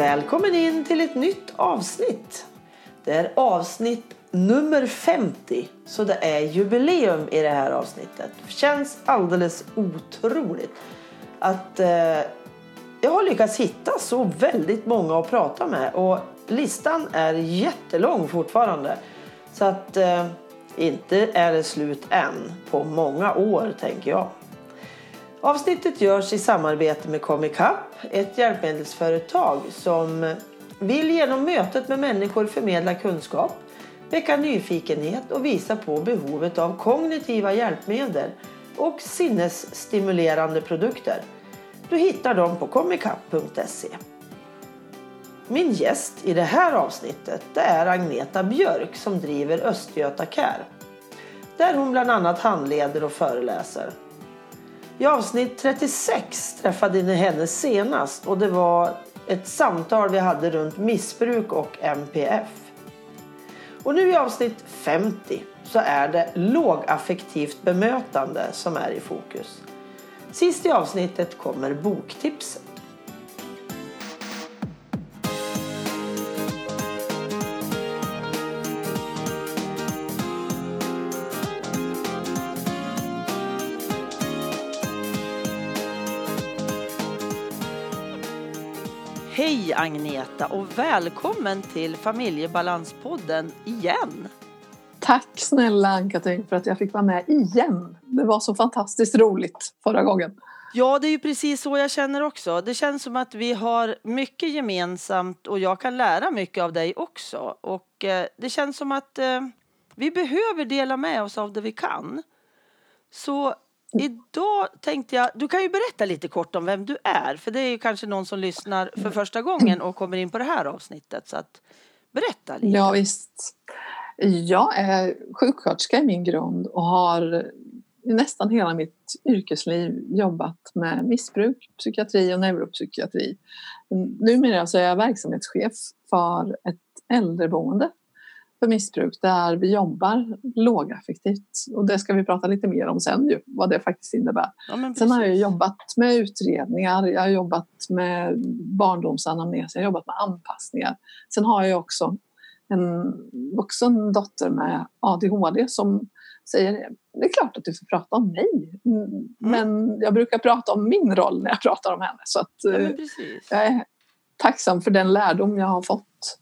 Välkommen in till ett nytt avsnitt. Det är avsnitt nummer 50, så det är jubileum i det här avsnittet. Det känns alldeles otroligt att eh, jag har lyckats hitta så väldigt många att prata med och listan är jättelång fortfarande. Så att eh, inte är det slut än på många år tänker jag. Avsnittet görs i samarbete med Comic Up, ett hjälpmedelsföretag som vill genom mötet med människor förmedla kunskap, väcka nyfikenhet och visa på behovet av kognitiva hjälpmedel och sinnesstimulerande produkter. Du hittar dem på comicup.se. Min gäst i det här avsnittet det är Agneta Björk som driver Östgöta Care. Där hon bland annat handleder och föreläser. I avsnitt 36 träffade ni henne senast och det var ett samtal vi hade runt missbruk och MPF. Och nu i avsnitt 50 så är det lågaffektivt bemötande som är i fokus. Sist i avsnittet kommer boktipset. Hej Agneta och välkommen till Familjebalanspodden igen. Tack snälla Ann-Katrin för att jag fick vara med igen. Det var så fantastiskt roligt förra gången. Ja, det är ju precis så jag känner också. Det känns som att vi har mycket gemensamt och jag kan lära mycket av dig också. Och eh, det känns som att eh, vi behöver dela med oss av det vi kan. Så Idag tänkte jag, du kan ju berätta lite kort om vem du är, för det är ju kanske någon som lyssnar för första gången och kommer in på det här avsnittet. Så att, berätta lite. Ja visst. Jag är sjuksköterska i min grund och har nästan hela mitt yrkesliv jobbat med missbruk, psykiatri och neuropsykiatri. Numera så är jag verksamhetschef för ett äldreboende för missbruk där vi jobbar lågaffektivt. Och det ska vi prata lite mer om sen ju, vad det faktiskt innebär. Ja, sen har jag jobbat med utredningar, jag har jobbat med barndomsanamnes, jag har jobbat med anpassningar. Sen har jag också en vuxen dotter med ADHD som säger det är klart att du får prata om mig. Mm. Men jag brukar prata om min roll när jag pratar om henne. Så att, ja, eh, jag är tacksam för den lärdom jag har fått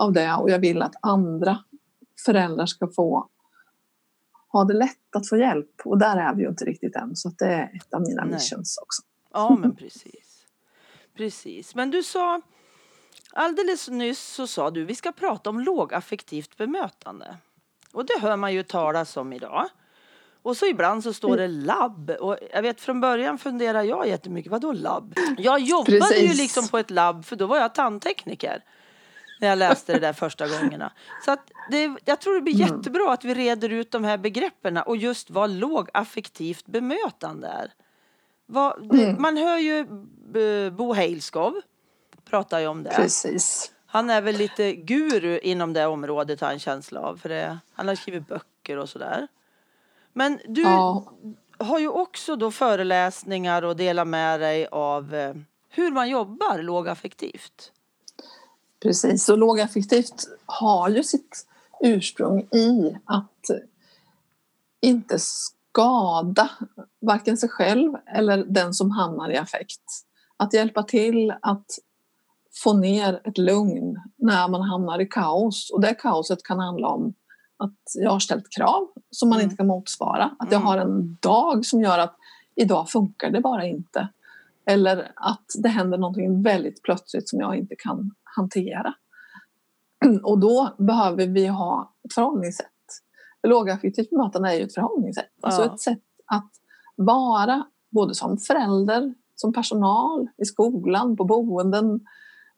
av det och jag vill att andra föräldrar ska få ha det lätt att få hjälp och där är vi ju inte riktigt än så det är ett av mina Nej. missions också. Ja men precis. Precis. Men du sa alldeles nyss så sa du vi ska prata om lågaffektivt bemötande. Och det hör man ju talas om idag. Och så ibland så står det labb. Och jag vet från början funderar jag jättemycket, vadå labb? Jag jobbade Precis. ju liksom på ett labb för då var jag tandtekniker när jag läste det där första gångerna. Så att det, jag tror det blir mm. jättebra att vi reder ut de här begreppen och just vad lågaffektivt bemötande är. Vad, det, mm. Man hör ju Bo Heilskov pratar ju om det. Precis. Han är väl lite guru inom det området har jag en känsla av. För det, han har skrivit böcker och sådär. Men du ja. har ju också då föreläsningar och delar med dig av eh, hur man jobbar lågaffektivt. Precis, och lågaffektivt har ju sitt ursprung i att inte skada varken sig själv eller den som hamnar i affekt. Att hjälpa till att få ner ett lugn när man hamnar i kaos och det kaoset kan handla om att jag har ställt krav som man mm. inte kan motsvara. Att jag mm. har en dag som gör att idag funkar det bara inte. Eller att det händer någonting väldigt plötsligt som jag inte kan hantera. Och då behöver vi ha ett förhållningssätt. Lågaffektivt bemötande är ju ett förhållningssätt. Ja. Alltså ett sätt att vara både som förälder, som personal, i skolan, på boenden,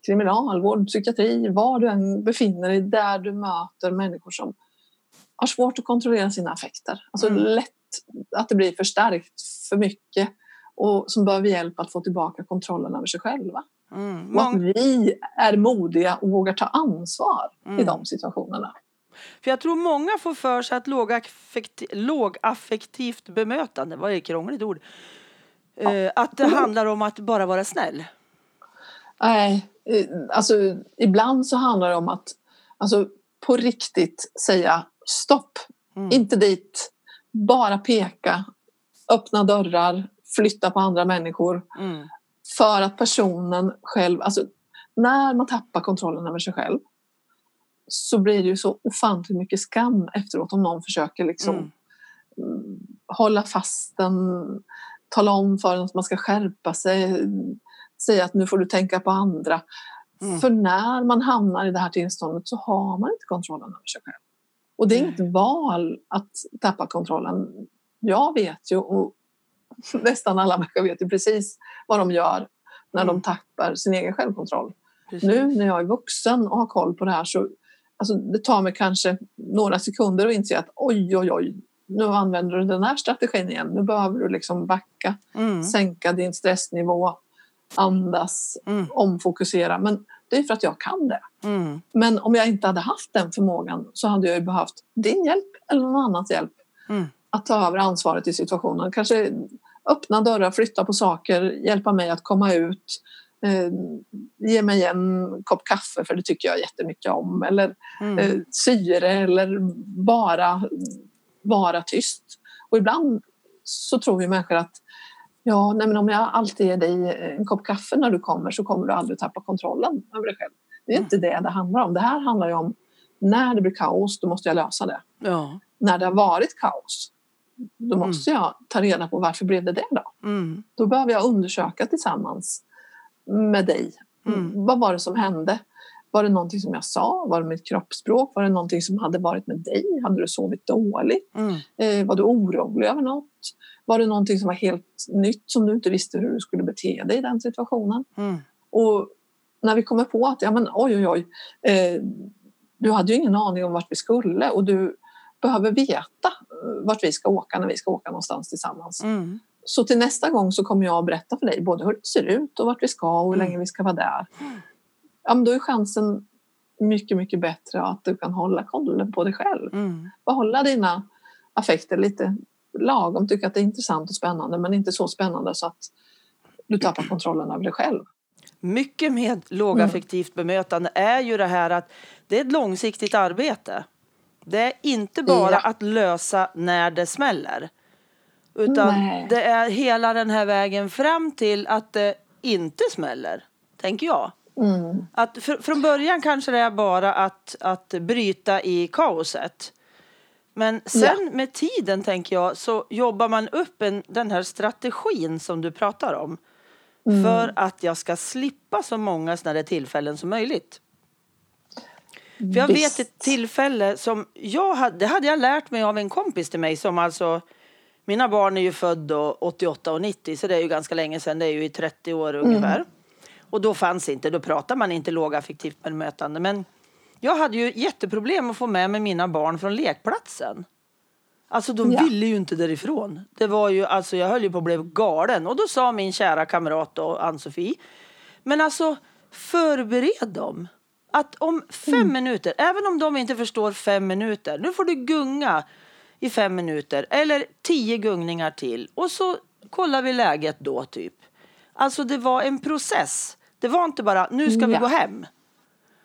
kriminalvård, psykiatri, var du än befinner dig, där du möter människor som har svårt att kontrollera sina affekter. Alltså mm. lätt att det blir förstärkt för mycket och som behöver hjälp att få tillbaka kontrollen över sig själva. Mm. Och att vi är modiga och vågar ta ansvar mm. i de situationerna. För jag tror många får för sig att lågaffektiv, lågaffektivt bemötande, vad är ett krångligt ord, ja. Eh, att det handlar om att bara vara snäll. Nej, eh, alltså ibland så handlar det om att alltså, på riktigt säga stopp, mm. inte dit, bara peka, öppna dörrar, flytta på andra människor. Mm. För att personen själv, alltså när man tappar kontrollen över sig själv så blir det ju så ofantligt mycket skam efteråt om någon försöker liksom mm. mm hålla fast den, tala om för den att man ska skärpa sig, säga att nu får du tänka på andra. Mm. För när man hamnar i det här tillståndet så har man inte kontrollen över sig själv. Och det är inget val att tappa kontrollen. Jag vet ju och nästan alla människor vet ju precis vad de gör när mm. de tappar sin egen självkontroll. Precis. Nu när jag är vuxen och har koll på det här så alltså, det tar mig kanske några sekunder att inse att oj, oj, oj, nu använder du den här strategin igen. Nu behöver du liksom backa, mm. sänka din stressnivå, andas, mm. omfokusera. Men det är för att jag kan det. Mm. Men om jag inte hade haft den förmågan så hade jag behövt din hjälp eller någon annans hjälp mm. att ta över ansvaret i situationen. Kanske öppna dörrar, flytta på saker, hjälpa mig att komma ut, eh, ge mig en kopp kaffe för det tycker jag jättemycket om eller mm. eh, syre eller bara vara tyst. Och ibland så tror ju människor att ja, nej men om jag alltid ger dig en kopp kaffe när du kommer så kommer du aldrig tappa kontrollen över dig själv. Det är mm. inte det det handlar om. Det här handlar ju om när det blir kaos, då måste jag lösa det. Ja. När det har varit kaos, då mm. måste mm. jag ta reda på varför blev det det då? Mm. Då behöver jag undersöka tillsammans med dig. Mm. Vad var det som hände? Var det någonting som jag sa? Var det mitt kroppsspråk? Var det någonting som hade varit med dig? Hade du sovit dåligt? Mm. Eh, var du orolig över något? Var det någonting som var helt nytt som du inte visste hur du skulle bete dig i den situationen? Mm. Och när vi kommer på att ja, men, oj, oj, oj, eh, du hade ju ingen aning om vart vi skulle och du behöver veta vart vi ska åka när vi ska åka någonstans tillsammans. Mm. Så till nästa gång så kommer jag att berätta för dig både hur det ser ut och vart vi ska och hur mm. länge vi ska vara där. Ja, men då är chansen mycket, mycket bättre att du kan hålla kollen på dig själv. Mm. Behålla dina affekter lite lagom, tycka att det är intressant och spännande men inte så spännande så att du tappar kontrollen över dig själv. Mycket med lågaffektivt mm. bemötande är ju det här att det är ett långsiktigt arbete. Det är inte bara att lösa när det smäller. Utan Nej. det är hela den här vägen fram till att det inte smäller, tänker jag. Mm. Att för, från början kanske det är bara att, att bryta i kaoset. Men sen ja. med tiden tänker jag så jobbar man upp en, den här strategin som du pratar om. Mm. För att jag ska slippa så många sådana tillfällen som möjligt. För jag Visst. vet ett tillfälle som jag hade, det hade jag lärt mig av en kompis till mig som alltså mina barn är ju födda 88 och 90 så det är ju ganska länge sedan, det är ju i 30 år ungefär. Mm. Och då fanns inte, då pratar man inte lågaffektivt bemötande. Men jag hade ju jätteproblem att få med mig mina barn från lekplatsen. Alltså de ja. ville ju inte därifrån. Det var ju, alltså jag höll ju på att bli galen. Och då sa min kära kamrat då, Ann-Sofie, men alltså förbered dem. Att om fem mm. minuter, även om de inte förstår fem minuter, nu får du gunga i fem minuter eller tio gungningar till och så kollar vi läget då typ. Alltså det var en process. Det var inte bara nu ska vi ja. gå hem.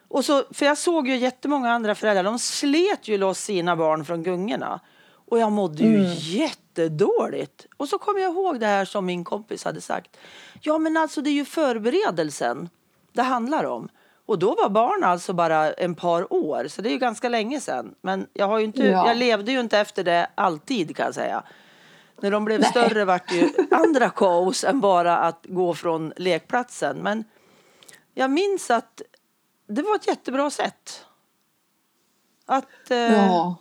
Och så, för jag såg ju jättemånga andra föräldrar, de slet ju loss sina barn från gungorna. Och jag mådde ju mm. jättedåligt. Och så kom jag ihåg det här som min kompis hade sagt. Ja men alltså det är ju förberedelsen det handlar om. Och då var barn alltså bara en par år, så det är ju ganska länge sedan. Men jag, har inte, ja. jag levde ju inte efter det alltid kan jag säga. När de blev Nej. större vart det ju andra kaos än bara att gå från lekplatsen. Men jag minns att det var ett jättebra sätt. Att eh, ja.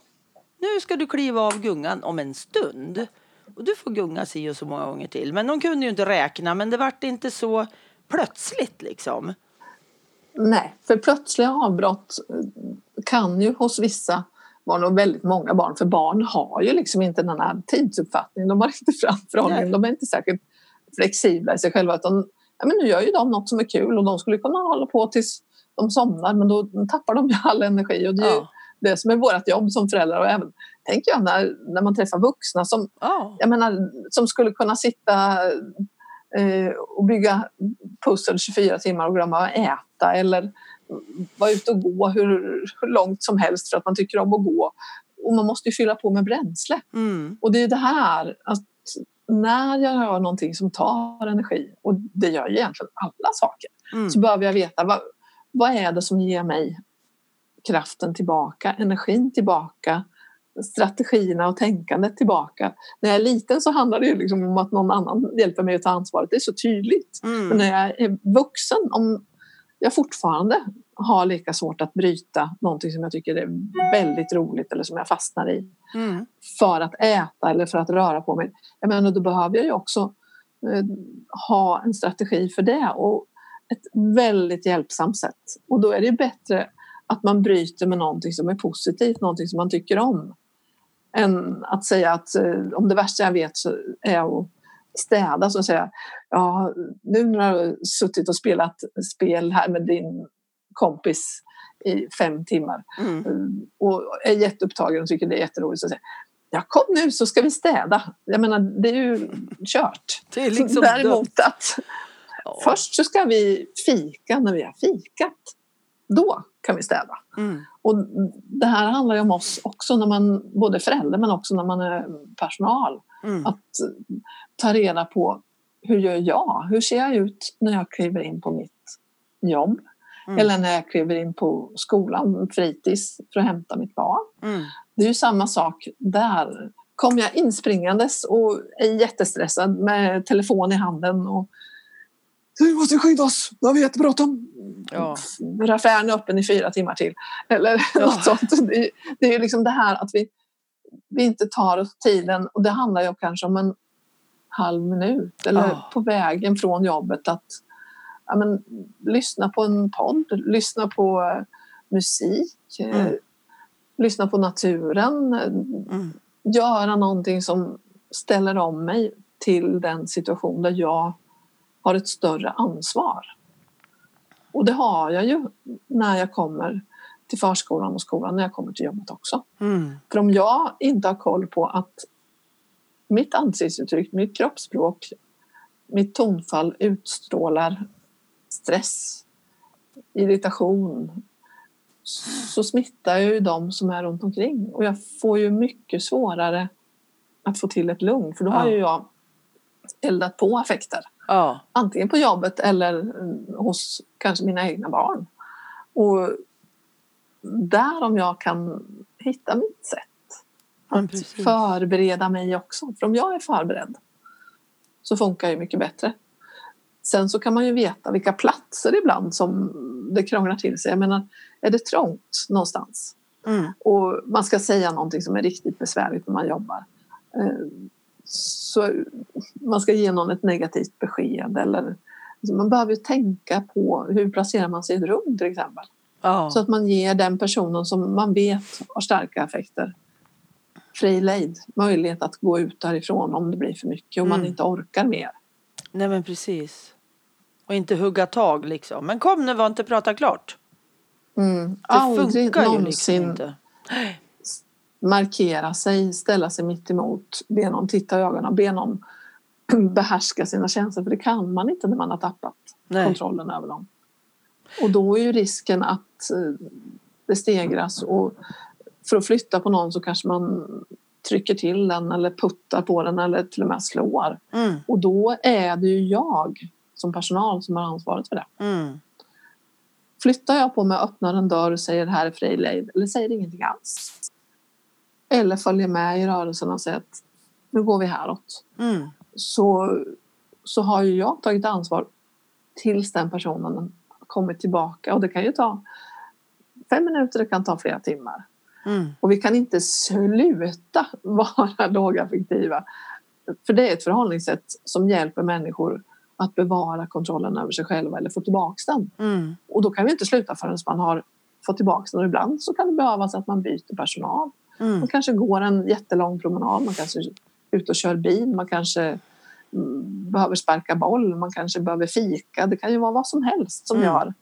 nu ska du kliva av gungan om en stund. Och du får gunga si och så många gånger till. Men de kunde ju inte räkna, men det vart inte så plötsligt liksom. Nej, för plötsliga avbrott kan ju hos vissa barn och väldigt många barn, för barn har ju liksom inte den här tidsuppfattningen, de har inte framförhållning, de är inte särskilt flexibla i sig själva utan ja, men nu gör ju de något som är kul och de skulle kunna hålla på tills de somnar men då tappar de ju all energi och det är ja. det som är vårt jobb som föräldrar och även tänker jag när, när man träffar vuxna som, ja. jag menar, som skulle kunna sitta och bygga pussel 24 timmar och glömma att äta eller vara ute och gå hur, hur långt som helst för att man tycker om att gå. Och man måste ju fylla på med bränsle. Mm. Och det är det här att när jag gör någonting som tar energi och det gör ju egentligen alla saker Mm. så behöver jag veta vad, vad är det som ger mig kraften tillbaka, energin tillbaka, strategierna och tänkandet tillbaka. När jag är liten så handlar det ju liksom om att någon annan hjälper mig att ta ansvaret. Det är så tydligt. Mm. Men när jag är vuxen, om jag fortfarande har lika svårt att bryta någonting som jag tycker är väldigt roligt eller som jag fastnar i Mm. för att äta eller för att röra på mig. Jag menar, då behöver jag ju också eh, ha en strategi för det och ett väldigt hjälpsamt sätt. Och då är det ju bättre att man bryter med någonting som är positivt, någonting som man tycker om. Än att säga att eh, om det värsta jag vet så är att städa så säga ja nu när du har suttit och spelat spel här med din kompis i fem timmar Mm. och är jätteupptagen och tycker det är jätteroligt så säger ja kom nu så ska vi städa. Jag menar det är ju kört. Det är liksom Däremot att Ja. först så ska vi fika när vi har fikat. Då kan vi städa. Mm. Och det här handlar ju om oss också när man både förälder men också när man är personal. Mm. Att ta reda på hur gör jag? Hur ser jag ut när jag kliver in på mitt jobb? Mm. Eller när jag kliver in på skolan, fritids, för att hämta mitt barn. Mm. Det är ju samma sak där. Kommer jag inspringandes och är jättestressad med telefon i handen och vi måste skydda oss, nu har vi jättebråttom. Ja. Affären är öppen i fyra timmar till. Eller Ja. något sånt. Det är, det är ju liksom det här att vi, vi inte tar oss tiden och det handlar ju kanske om en halv minut eller Ja. på vägen från jobbet att ja, men, lyssna på en podd, lyssna på eh, musik, eh, Mm. lyssna på naturen, Mm. göra någonting som ställer om mig till den situation där jag har ett större ansvar. Och det har jag ju när jag kommer till förskolan och skolan, när jag kommer till jobbet också. Mm. För om jag inte har koll på att mitt ansiktsuttryck, mitt kroppsspråk, mitt tonfall utstrålar stress, irritation så smittar jag ju de som är runt omkring och jag får ju mycket svårare att få till ett lugn för då har ju jag eldat på affekter Ja. antingen på jobbet eller mm, hos kanske mina egna barn. Och där om jag kan hitta mitt sätt att precis. förbereda mig också. För om jag är förberedd så funkar det mycket bättre. Sen så kan man ju veta vilka platser ibland som det krånglar till sig. Jag menar, är det trångt någonstans Mm. och man ska säga någonting som är riktigt besvärligt när man jobbar. Så man ska ge någon ett negativt besked eller alltså man behöver ju tänka på hur placerar man sig i ett rum till exempel. Ja. Så att man ger den personen som man vet har starka affekter fri lejd, möjlighet att gå ut därifrån om det blir för mycket och man Mm. inte orkar mer. Nej men precis. Och inte hugga tag liksom. Men kom nu, var inte prata klart. Mm. Det Aldrig funkar ju liksom inte. Markera sig, ställa sig mitt emot, be någon titta i ögonen, be någon behärska sina känslor för det kan man inte när man har tappat Nej. kontrollen över dem. Och då är ju risken att eh, det stegras och för att flytta på någon så kanske man trycker till den eller puttar på den eller till och med slår. Mm. Och då är det ju jag som personal som har ansvaret för det. Mm. Flyttar jag på mig öppnar en dörr och säger här är fri lejd eller säger ingenting alls. Eller följer med i rörelsen och säger att nu går vi häråt. Mm. Så, så har ju jag tagit ansvar tills den personen kommit tillbaka och det kan ju ta fem minuter, det kan ta flera timmar. Mm. Och vi kan inte sluta vara lågaffektiva. För det är ett förhållningssätt som hjälper människor att bevara kontrollen över sig själva eller få tillbaka den. Mm. Och då kan vi inte sluta förrän man har fått tillbaka den. Och ibland så kan det behövas att man byter personal. Mm. Man kanske går en jättelång promenad, man kanske är ute och kör bil, man kanske mm, behöver sparka boll, man kanske behöver fika. Det kan ju vara vad som helst som Mm. gör.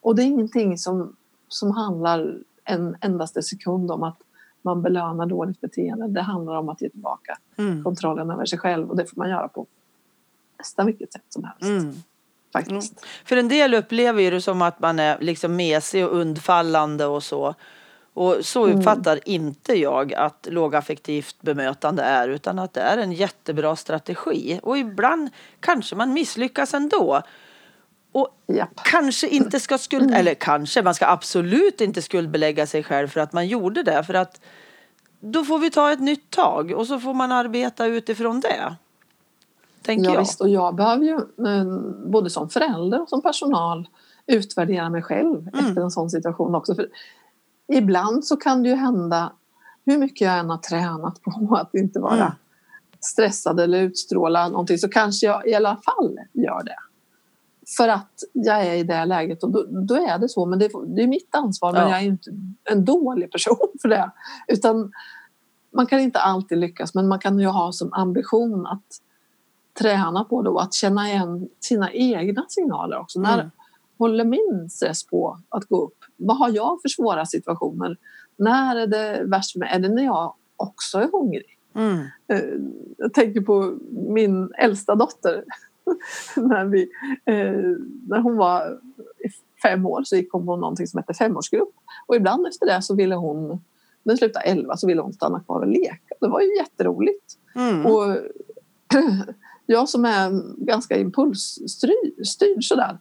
Och det är ingenting som, som handlar en endaste sekund om att man belönar dåligt beteende. Det handlar om att ge tillbaka Mm. kontrollen över sig själv och det får man göra på nästan vilket sätt som helst. Mm. Faktiskt. För en del upplever ju det som att man är liksom mesig och undfallande och så. Och så Mm. uppfattar inte jag att lågaffektivt bemötande är utan att det är en jättebra strategi. Och ibland kanske man misslyckas ändå. Och Japp. kanske inte ska skuld... Eller kanske, man ska absolut inte skuldbelägga sig själv för att man gjorde det. För att då får vi ta ett nytt tag och så får man arbeta utifrån det. Tänker Ja, jag. visst, och jag behöver ju både som förälder och som personal utvärdera mig själv Mm. efter en sån situation också. För ibland så kan det ju hända, hur mycket jag än har tränat på att inte vara Mm. stressad eller utstråla någonting så kanske jag i alla fall gör det. För att jag är i det läget och då, då är det så. Men det, det är mitt ansvar men Ja. jag är inte en dålig person för det. Utan man kan inte alltid lyckas men man kan ju ha som ambition att träna på det och att känna igen sina egna signaler också. När Mm. Håller min stress på att gå upp? Vad har jag för svåra situationer? När är det värst för mig? Är det när jag också är hungrig? Mm. Eh, Jag tänker på min äldsta dotter. när, vi, eh, när hon var fem år så gick hon på någonting som heter femårsgrupp. Och ibland efter det så ville hon, när den slutade elva, så ville hon stanna kvar och leka. Det var ju jätteroligt. Mm. Och jag som är ganska impulsstyrd sådär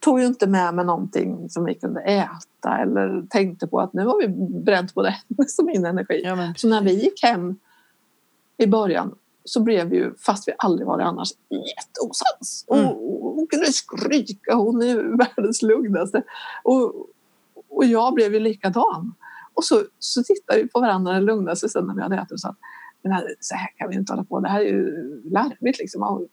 tog ju inte med mig någonting som vi kunde äta eller tänkte på att nu har vi bränt både hennes och min energi. Ja, Så när vi gick hem i början så blev vi ju, fast vi aldrig varit annars, jätteosams. Mm. Och hon kunde skrika, hon är världens lugnaste. Och, och jag blev ju likadan. Och så, så tittade vi på varandra det lugnaste sen när vi hade ätit och sa att "Men här- så här kan vi inte hålla på, det här är ju larvigt liksom.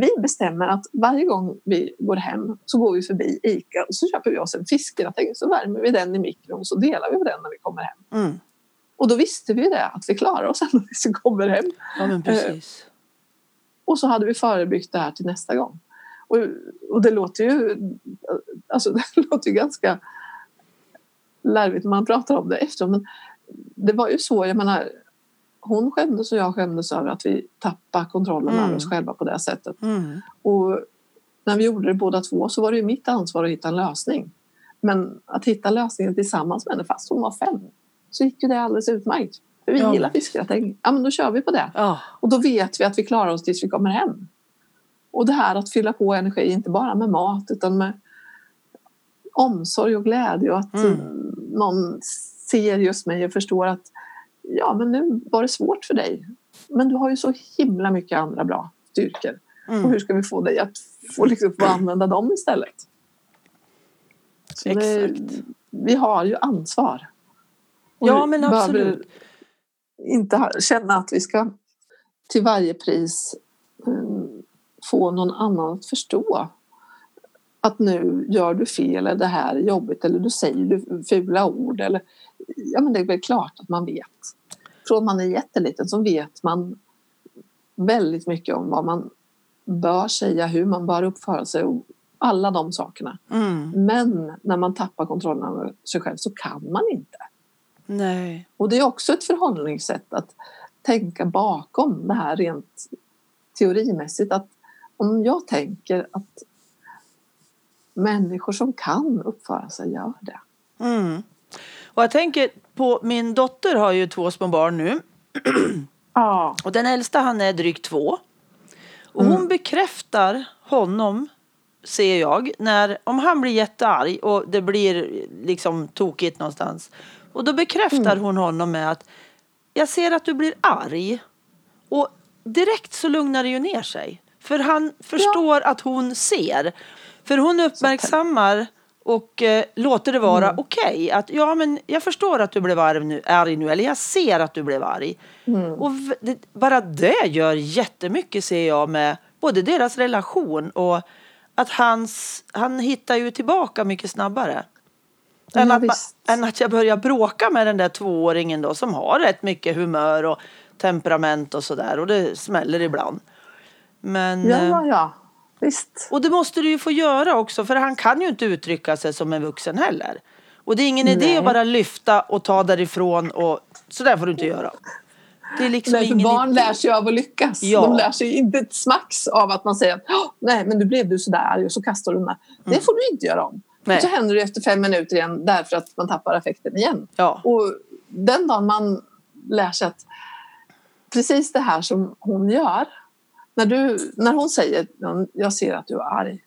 Vi bestämmer att varje gång vi går hem så går vi förbi ICA och så köper vi oss en fiskgratäng så värmer vi den i mikron och så delar vi på den när vi kommer hem. Mm. Och då visste vi det, att vi klarar oss när vi kommer hem. Ja, men precis. Och så hade vi förebyggt det här till nästa gång. Och, och det låter ju alltså det låter ju ganska larvigt när man pratar om det efteråt. Men det var ju så, jag menar hon skämdes och jag skämdes över att vi tappade kontrollen Mm. över oss själva på det sättet. Mm. Och när vi gjorde det båda två så var det ju mitt ansvar att hitta en lösning. Men att hitta lösningen tillsammans med henne fast hon var fem så gick ju det alldeles utmärkt. För vi Ja. gillar fiskgratäng. Ja men då kör vi på det. Ja. Och då vet vi att vi klarar oss tills vi kommer hem. Och det här att fylla på energi, inte bara med mat utan med omsorg och glädje och att Mm. någon ser just mig och förstår att ja men nu var det svårt för dig. Men du har ju så himla mycket andra bra styrkor. Och Mm. hur ska vi få dig att få, liksom, få använda dem istället? Så det, Exakt. vi har ju ansvar. Och Ja, men absolut. Inte ha- känna att vi ska till varje pris mm, få någon annan att förstå att nu gör du fel eller det här är jobbigt eller du säger du fula ord eller ja men det är väl klart att man vet. Från man är jätteliten så vet man väldigt mycket om vad man bör säga, hur man bör uppföra sig och alla de sakerna. Mm. Men när man tappar kontrollen över sig själv så kan man inte. Nej. Och det är också ett förhållningssätt att tänka bakom det här rent teorimässigt. Att om jag tänker att människor som kan uppföra sig gör det. Mm. Och jag tänker på min dotter har ju två små barn nu. Ja. Och den äldsta han är drygt två. Och hon bekräftar honom, ser jag, när, om han blir jättearg och det blir liksom tokigt någonstans. Och då bekräftar hon honom med att jag ser att du blir arg. Och direkt så lugnar det ju ner sig. För han förstår att hon ser. För hon uppmärksammar och eh, låter det vara okej. Att ja, men jag förstår att du blev arg nu, arg nu. Eller jag ser att du blev arg. Och v- det, bara det gör jättemycket ser jag med både deras relation och att hans, han hittar ju tillbaka mycket snabbare. Än, Ja, att, ma- visst. än att jag börjar bråka med den där tvååringen då som har rätt mycket humör och temperament och sådär och det smäller ibland. Men, Ja, eh, ja, ja. Visst. och det måste du ju få göra också för han kan ju inte uttrycka sig som en vuxen heller. Och det är ingen idé Nej. att bara lyfta och ta därifrån och så där får du inte göra. Det är liksom Nej, för barn idé. lär sig av att lyckas. Ja. De lär sig inte ett smacks av att man säger att "Åh, nej men nu blev du sådär arg och så kastar du den där. Det får du inte göra om. Nej. Och så händer det efter fem minuter igen därför att man tappar affekten igen. Ja. Och den dagen man lär sig att precis det här som hon gör. När, du, när hon säger jag ser att du är arg.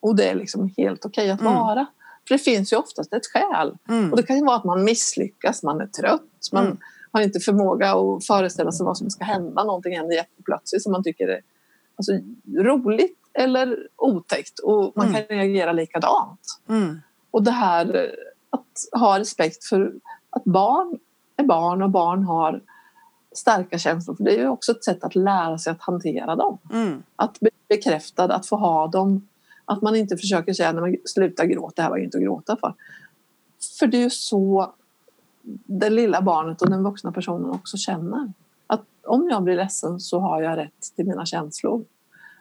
Och det är liksom helt okej att Mm. vara. För det finns ju oftast ett skäl. Mm. Och det kan ju vara att man misslyckas, man är trött, man Mm. har inte förmåga att föreställa sig vad som ska hända. Någonting händer jätteplötsligt som man tycker är alltså, roligt eller otäckt. Och man Mm. kan reagera likadant. Mm. Och det här eh, att ha respekt för att barn är barn och barn har starka känslor. För det är ju också ett sätt att lära sig att hantera dem. Mm. Att bli bekräftad, att få ha dem. Att man inte försöker säga men sluta gråta, det här var inte att gråta för. För det är ju så det lilla barnet och den vuxna personen också känner. Att om jag blir ledsen så har jag rätt till mina känslor.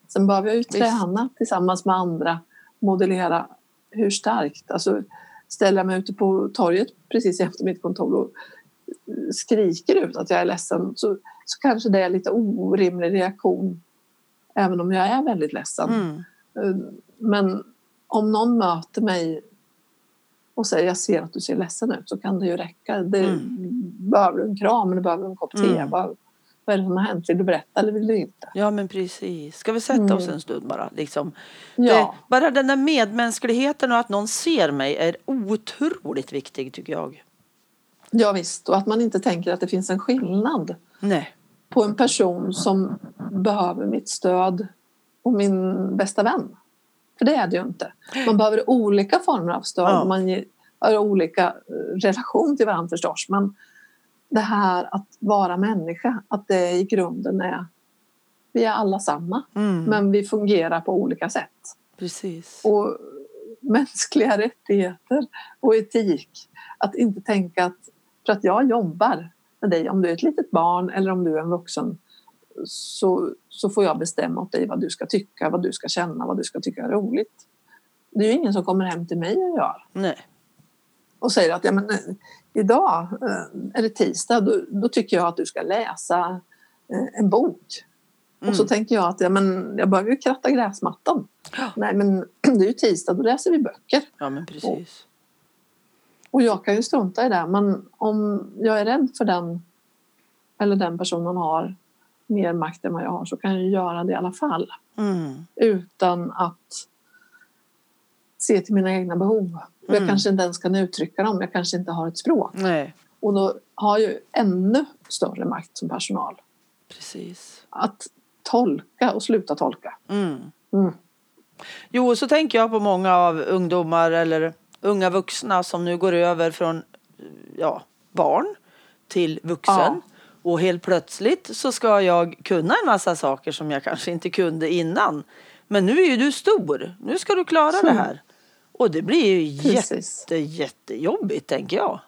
Sen behöver jag ju träna tillsammans med andra, modellera hur starkt. Alltså ställer jag mig ute på torget precis efter mitt kontor och skriker ut att jag är ledsen så, så kanske det är lite orimlig reaktion även om jag är väldigt ledsen. Mm. Eh, Men om någon möter mig och säger jag ser att du ser ledsen ut så kan det ju räcka. Det, Mm. Behöver du en kram eller behöver du en kopp te? Mm. Vad, vad är det som har hänt? Vill du berätta eller vill du inte? Ja men precis. Ska vi sätta Mm. oss en stund bara? Liksom. Ja, Det, bara den där medmänskligheten och att någon ser mig är otroligt viktig tycker jag. Ja visst. Och att man inte tänker att det finns en skillnad Nej. på en person som behöver mitt stöd och min bästa vän. För det är det ju inte. Man behöver olika former av stöd. Ja. Man ger- har olika eh, relation till varandra förstås. Men det här att vara människa, att det i grunden är vi är alla samma, Mm. men vi fungerar på olika sätt. Precis. Och mänskliga rättigheter och etik. Att inte tänka att för att jag jobbar med dig, om du är ett litet barn eller om du är en vuxen så, så får jag bestämma åt dig vad du ska tycka, vad du ska känna, vad du ska tycka är roligt. Det är ju ingen som kommer hem till mig och gör Nej. och säger att ja, men, eh, idag eh, är det tisdag, då, då tycker jag att du ska läsa eh, en bok. Och så Mm. tänker jag att ja, men jag behöver ju kratta gräsmattan. Ja. Nej men det är ju tisdag, då läser vi böcker. Ja men precis. Och jag kan ju strunta i det men om jag är rädd för den eller den personen har mer makt än vad jag har så kan jag göra det i alla fall. Mm. Utan att se till mina egna behov. Och jag Mm. kanske inte ens kan uttrycka dem, jag kanske inte har ett språk. Nej. Och då har jag ju ännu större makt som personal. Precis. Att tolka och sluta tolka. Mm. Mm. Jo, så tänker jag på många av ungdomar eller unga vuxna som nu går över från ja, barn till vuxen. Ja. Och helt plötsligt så ska jag kunna en massa saker som jag kanske inte kunde innan. Men nu är ju du stor. Nu ska du klara det här. Och det blir ju Precis. jätte, jättejobbigt tänker jag.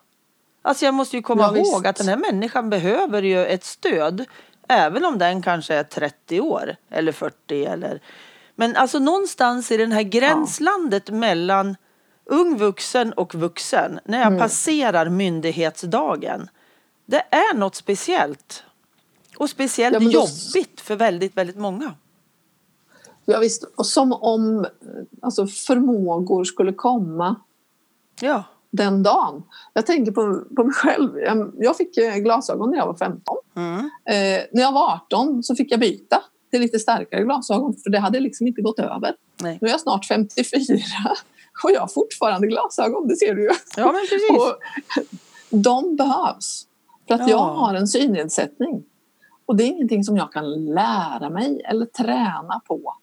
Alltså jag måste ju komma Ja, ihåg visst. att den här människan behöver ju ett stöd. Även om den kanske är 30 år eller 40 eller men alltså någonstans i den här gränslandet mellan ung vuxen och vuxen när Mm. jag passerar myndighetsdagen. Det är något speciellt. Och speciellt Ja, då- jobbigt för väldigt, väldigt många. Ja, visst. Och som om alltså, förmågor skulle komma Ja. den dagen. Jag tänker på, på mig själv. Jag, jag fick eh, glasögon när jag var 15. Mm. Eh, när jag var 18 så fick jag byta till lite starkare glasögon för det hade liksom inte gått över. Nej. Nu är jag snart 54 och jag har fortfarande glasögon, det ser du ju. Ja, men precis. Och de behövs. För att Ja. jag har en synnedsättning. Och det är ingenting som jag kan lära mig eller träna på.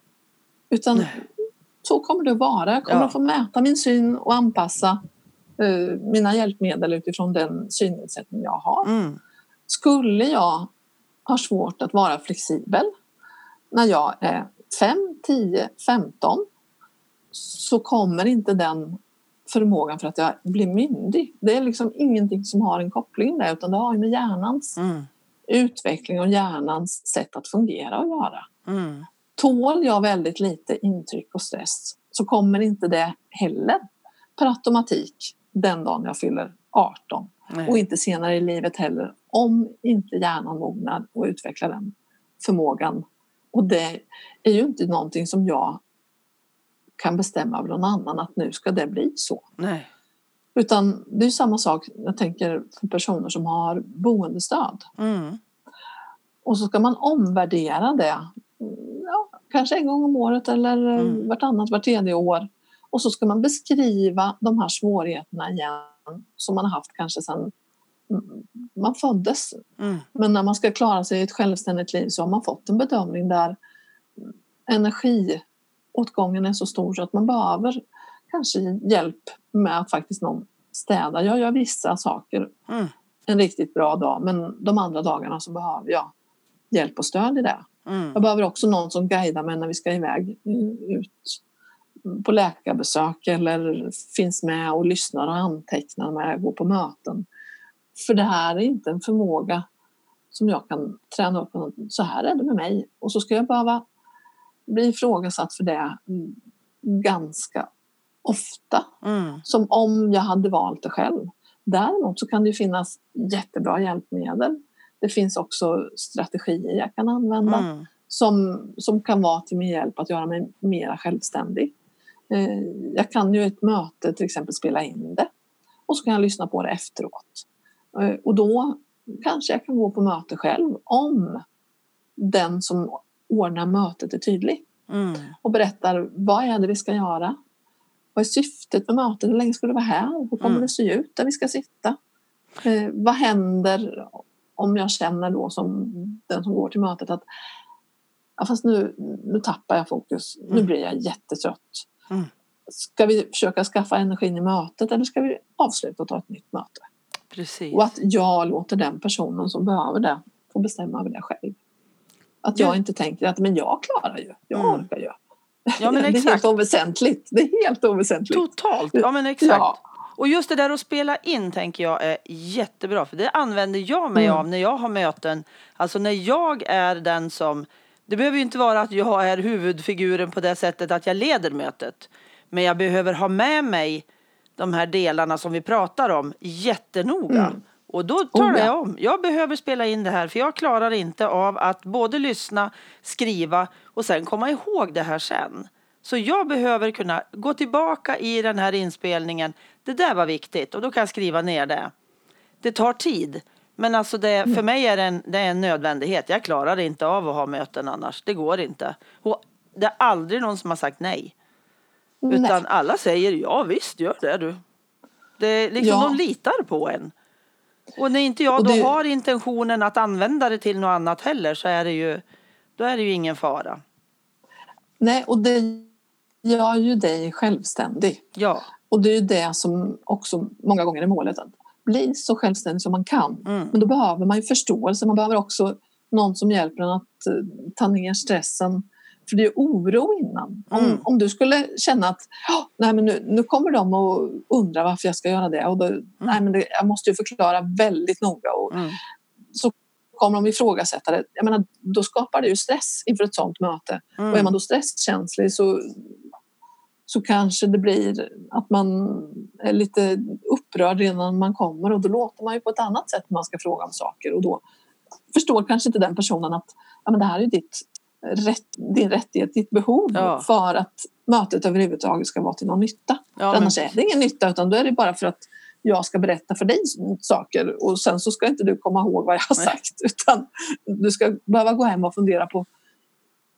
Utan Nej. så kommer det att vara. Jag kommer Ja. att få mäta min syn och anpassa eh, mina hjälpmedel utifrån den synnedsättning jag har. Mm. Skulle jag ha svårt att vara flexibel när jag är 5, 10, 15 så kommer inte den förmågan för att jag blir myndig. Det är liksom ingenting som har en koppling där utan det har ju med hjärnans Mm. utveckling och hjärnans sätt att fungera att göra. Mm. Tål jag väldigt lite intryck och stress så kommer inte det heller per automatik den dagen jag fyller 18 Nej. och inte senare i livet heller om inte hjärnan mognar och utvecklar den förmågan. Och det är ju inte någonting som jag kan bestämma av någon annan att nu ska det bli så. Nej. Utan det är samma sak, jag tänker för personer som har boendestöd. Mm. Och så ska man omvärdera det, ja, kanske en gång om året eller Mm. vartannat, vart tredje år. Och så ska man beskriva de här svårigheterna igen som man har haft kanske sedan man föddes. Mm. Men när man ska klara sig i ett självständigt liv så har man fått en bedömning där energiåtgången är så stor så att man behöver kanske hjälp med att faktiskt någon städar. Jag gör vissa saker Mm. en riktigt bra dag men de andra dagarna så behöver jag hjälp och stöd i det. Mm. Jag behöver också någon som guidar mig när vi ska iväg eh, ut på läkarbesök eller finns med och lyssnar och antecknar när jag går på möten. För det här är inte en förmåga som jag kan träna upp. Så här är det med mig. Och så ska jag behöva bli ifrågasatt för det ganska ofta. Mm. Som om jag hade valt det själv. Däremot så kan det finnas jättebra hjälpmedel. Det finns också strategier jag kan använda Mm. som, som kan vara till min hjälp att göra mig mer självständig. Eh, jag kan ju ett möte till exempel spela in det och så kan jag lyssna på det efteråt. Eh, och då kanske jag kan gå på möte själv om den som ordnar mötet är tydlig Mm. och berättar vad är det vi ska göra? Vad är syftet med mötet? Hur länge ska det vara här? Hur kommer Mm. det se ut där vi ska sitta? Eh, vad händer om jag känner då som den som går till mötet att ja, fast nu, nu tappar jag fokus, nu Mm. blir jag jättetrött. Mm. Ska vi försöka skaffa energin i mötet eller ska vi avsluta och ta ett nytt möte? Precis. Och att jag låter den personen som behöver det få bestämma över det själv. Att jag Ja. inte tänker att men jag klarar ju, jag Mm. orkar ju. Ja men det är helt exakt. oväsentligt. Det är helt oväsentligt. Totalt. Ja men exakt. Ja. Och just det där att spela in tänker jag är jättebra för det använder jag mig Mm. av när jag har möten. Alltså när jag är den som, det behöver ju inte vara att jag är huvudfiguren på det sättet att jag leder mötet. Men jag behöver ha med mig de här delarna som vi pratar om jättenoga. Mm. Och då talar ja. jag om, jag behöver spela in det här för jag klarar inte av att både lyssna, skriva och sen komma ihåg det här sen. Så jag behöver kunna gå tillbaka i den här inspelningen. Det där var viktigt och då kan jag skriva ner det. Det tar tid. Men alltså det, för mig är det, en, det är en nödvändighet. Jag klarar inte av att ha möten annars. Det går inte. Och det är aldrig någon som har sagt nej. Utan Nej. alla säger ja visst, gör det du. Det liksom, Ja. De litar på en. Och när inte jag då det- har intentionen att använda det till något annat heller så är det ju, då är det ju ingen fara. Nej, och det gör ju dig självständig. Ja. Och det är ju det som också många gånger är målet. Att bli så självständig som man kan. Mm. Men då behöver man ju förståelse. Man behöver också någon som hjälper en att eh, ta ner stressen. För det är oro innan. Om, Mm. om du skulle känna att "Ja, nej, men nu, nu kommer de och undra varför jag ska göra det. Och då, nej, men det, jag måste ju förklara väldigt noga. Och Mm. så kommer de ifrågasätta det. Jag menar, då skapar det ju stress inför ett sånt möte. Och är Mm. man då stresskänslig så, så kanske det blir att man är lite upprörd redan man kommer och då låter man ju på ett annat sätt när man ska fråga om saker och då förstår kanske inte den personen att ja, men det här är ditt rätt, din rättighet, ditt behov Ja. för att mötet överhuvudtaget ska vara till någon nytta. Ja, men- annars är det ingen nytta utan då är det bara för att jag ska berätta för dig saker och sen så ska inte du komma ihåg vad jag har Nej. sagt utan du ska behöva gå hem och fundera på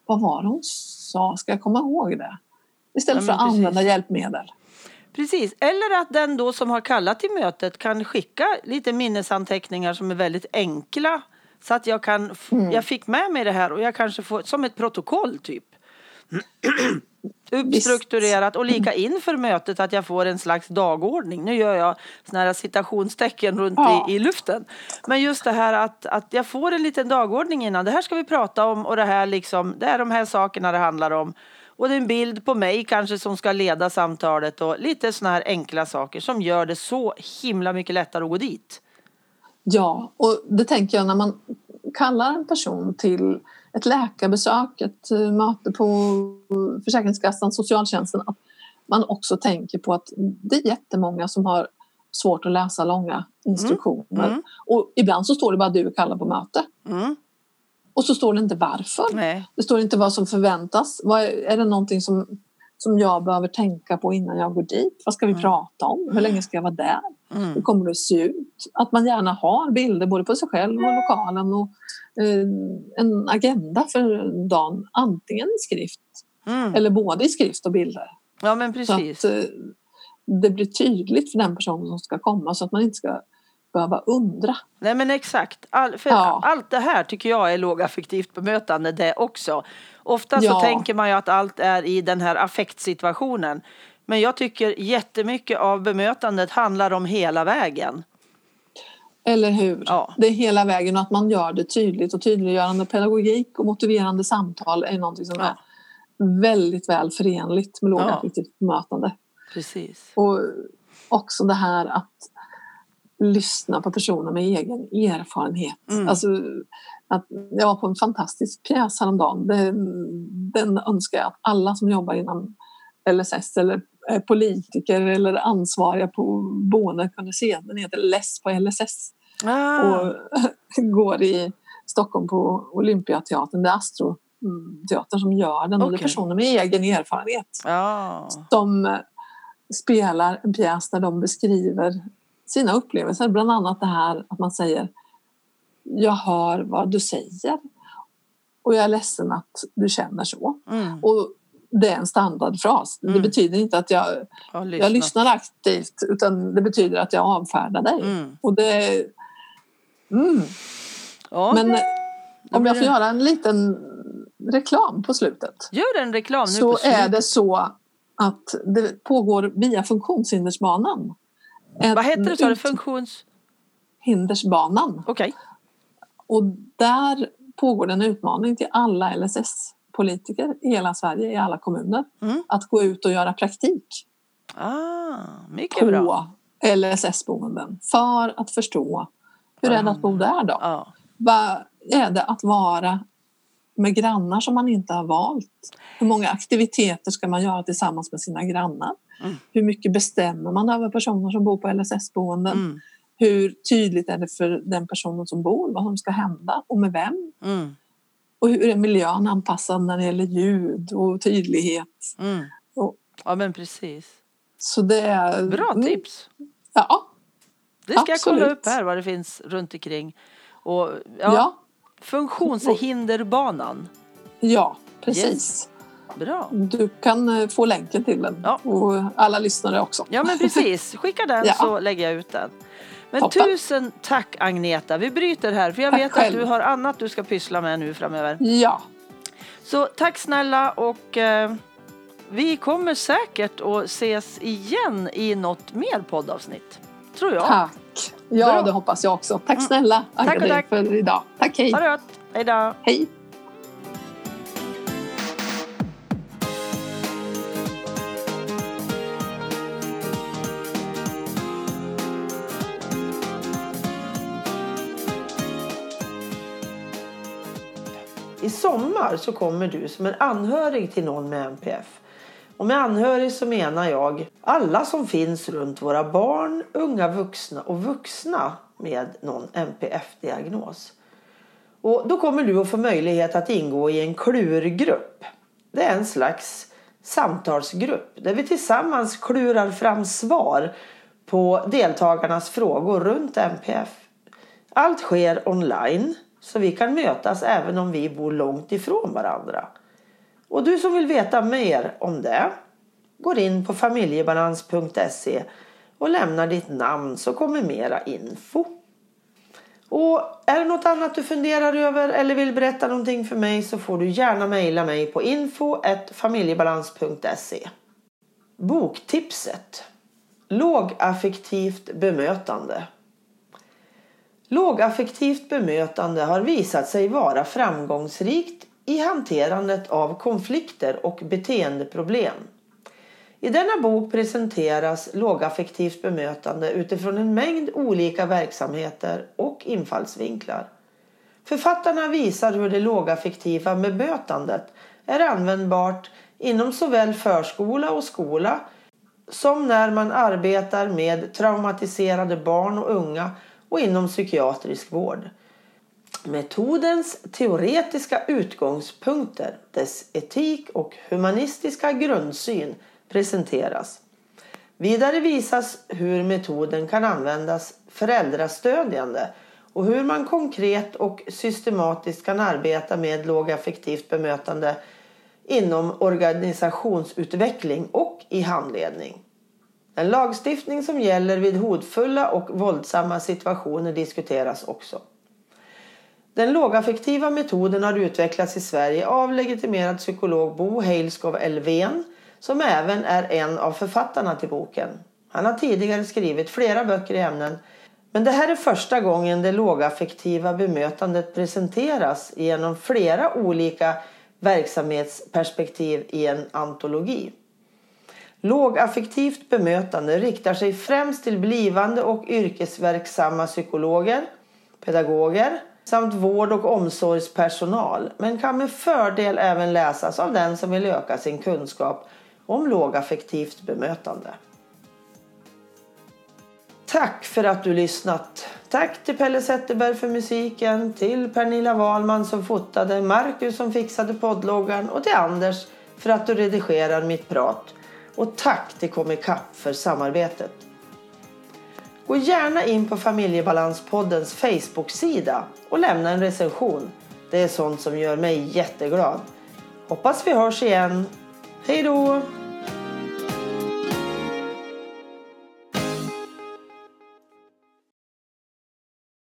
vad var det hon sa? Ska jag komma ihåg det? Istället Ja, för att precis. använda hjälpmedel. Precis, eller att den då som har kallat till mötet kan skicka lite minnesanteckningar som är väldigt enkla. Så att jag kan, Mm. jag fick med mig det här och jag kanske får, som ett protokoll typ. Uppstrukturerat och lika inför mötet att jag får en slags dagordning. Nu gör jag såna här citationstecken runt Ja. i, i luften. Men just det här att, att jag får en liten dagordning innan. Det här ska vi prata om och det här liksom, det är de här sakerna det handlar om. Och det är en bild på mig kanske som ska leda samtalet och lite såna här enkla saker som gör det så himla mycket lättare att gå dit. Ja, och det tänker jag när man kallar en person till ett läkarbesök, ett eh, möte på Försäkringskassan, socialtjänsten, att man också tänker på att det är jättemånga som har svårt att läsa långa instruktioner. Mm. Och ibland så står det bara du kallar på möte. Mm. Och så står det inte varför. Nej. Det står inte vad som förväntas. Vad är, är det någonting som, som jag behöver tänka på innan jag går dit? Vad ska vi Mm. prata om? Hur länge ska jag vara där? Hur Mm. kommer det att se ut? Att man gärna har bilder både på sig själv och lokalen och eh, en agenda för dagen. Antingen i skrift Mm. eller både i skrift och bilder. Ja, men Så precis. att eh, det blir tydligt för den personen som ska komma så att man inte ska behöva undra. Nej men exakt. All, Ja. Allt det här tycker jag är lågaffektivt bemötande det också. Ofta så Ja. tänker man ju att allt är i den här affektsituationen. Men jag tycker jättemycket av bemötandet handlar om hela vägen. Eller hur? Ja. Det är hela vägen och att man gör det tydligt och tydliggörande pedagogik och motiverande samtal är någonting som Ja. är väldigt väl förenligt med lågaffektivt bemötande. Precis. Och också det här att lyssna på personer med egen erfarenhet. Mm. Alltså, att jag var på en fantastisk pjäs häromdagen. Den, den önskar jag att alla som jobbar inom LSS eller är politiker eller ansvariga på boenden kunde se. Den heter Less på LSS Ah, och går i Stockholm på Olympiateatern. Det är Astroteatern som gör den och det är personer med egen erfarenhet ja. som spelar en pjäs där de beskriver sina upplevelser. Bland annat det här att man säger Jag hör vad du säger och jag är ledsen att du känner så. Mm. Och det är en standardfras. Det Mm. betyder inte att jag, Har jag lyssnar aktivt utan det betyder att jag avfärdar dig. Mm. Och det, mm. Ja, Men eh, om jag får det- göra en liten reklam på slutet Gör en reklam nu så är det så att det pågår via Funktionshindersbanan. Vad heter det? Sa du funktions... Hindersbanan. Okej. Och där pågår det en utmaning till alla LSS-politiker i hela Sverige, i alla kommuner, Mm. att gå ut och göra praktik Ah, mycket bra. på LSS-boenden för att förstå hur är det att bo där då? Ja. Vad är det att vara med grannar som man inte har valt? Hur många aktiviteter ska man göra tillsammans med sina grannar? Mm. Hur mycket bestämmer man över personer som bor på LSS-boenden? Mm. Hur tydligt är det för den personen som bor vad som ska hända och med vem? Mm. Och hur är miljön anpassad när det gäller ljud och tydlighet? Mm. Och- Ja men precis. Så det är... Bra Mm, tips. Ja, Det ska jag kolla Absolut. upp här vad det finns runt omkring. Och, ja, ja, Funktionshinderbanan. ja, precis. Yes. Bra. Du kan eh, få länken till den Ja. och alla lyssnare också. Ja men precis. Skicka den Ja. så lägger jag ut den. Men Toppen. tusen tack Agneta. Vi bryter här för jag Tack vet själv. att du har annat du ska pyssla med nu framöver. Ja, Så tack snälla och eh, vi kommer säkert att ses igen i något mer poddavsnitt. Tror jag. tack. Ja, Bra. det hoppas jag också. Tack snälla Tack och Agda, tack. för idag. Tack, hej. Ha det gott. Hej då. Hej. I sommar så kommer du som en anhörig till någon med NPF. Och med anhörig så menar jag alla som finns runt våra barn, unga vuxna och vuxna med någon NPF-diagnos. Och då kommer du att få möjlighet att ingå i en klurgrupp. Det är en slags samtalsgrupp där vi tillsammans klurar fram svar på deltagarnas frågor runt NPF. Allt sker online så vi kan mötas även om vi bor långt ifrån varandra. Och du som vill veta mer om det går in på familjebalans.se och lämnar ditt namn så kommer mera info. Och är det något annat du funderar över eller vill berätta någonting för mig så får du gärna mejla mig på info.familjebalans.se Boktipset Lågaffektivt bemötande Lågaffektivt bemötande har visat sig vara framgångsrikt i hanterandet av konflikter och beteendeproblem. I denna bok presenteras lågaffektivt bemötande utifrån en mängd olika verksamheter och infallsvinklar. Författarna visar hur det lågaffektiva bemötandet är användbart inom såväl förskola och skola som när man arbetar med traumatiserade barn och unga och inom psykiatrisk vård. Metodens teoretiska utgångspunkter, dess etik och humanistiska grundsyn presenteras. Vidare visas hur metoden kan användas föräldrastödjande och hur man konkret och systematiskt kan arbeta med lågaffektivt bemötande inom organisationsutveckling och i handledning. En lagstiftning som gäller vid hotfulla och våldsamma situationer diskuteras också. Den lågaffektiva metoden har utvecklats i Sverige av legitimerad psykolog Bo Heilskov Elfven som även är en av författarna till boken. Han har tidigare skrivit flera böcker i ämnen men det här är första gången det lågaffektiva bemötandet presenteras genom flera olika verksamhetsperspektiv i en antologi. Lågaffektivt bemötande riktar sig främst till blivande och yrkesverksamma psykologer, pedagoger samt vård och omsorgspersonal men kan med fördel även läsas av den som vill öka sin kunskap om lågaffektivt bemötande. Tack för att du lyssnat. Tack till Pelle Zetterberg för musiken, till Pernilla Wahlman som fotade, Marcus som fixade poddloggan och till Anders för att du redigerar mitt prat. Och tack till Comicap för samarbetet. Gå gärna in på Familjebalanspoddens Facebook-sida och lämna en recension. Det är sånt som gör mig jätteglad. Hoppas vi hörs igen. Hej då!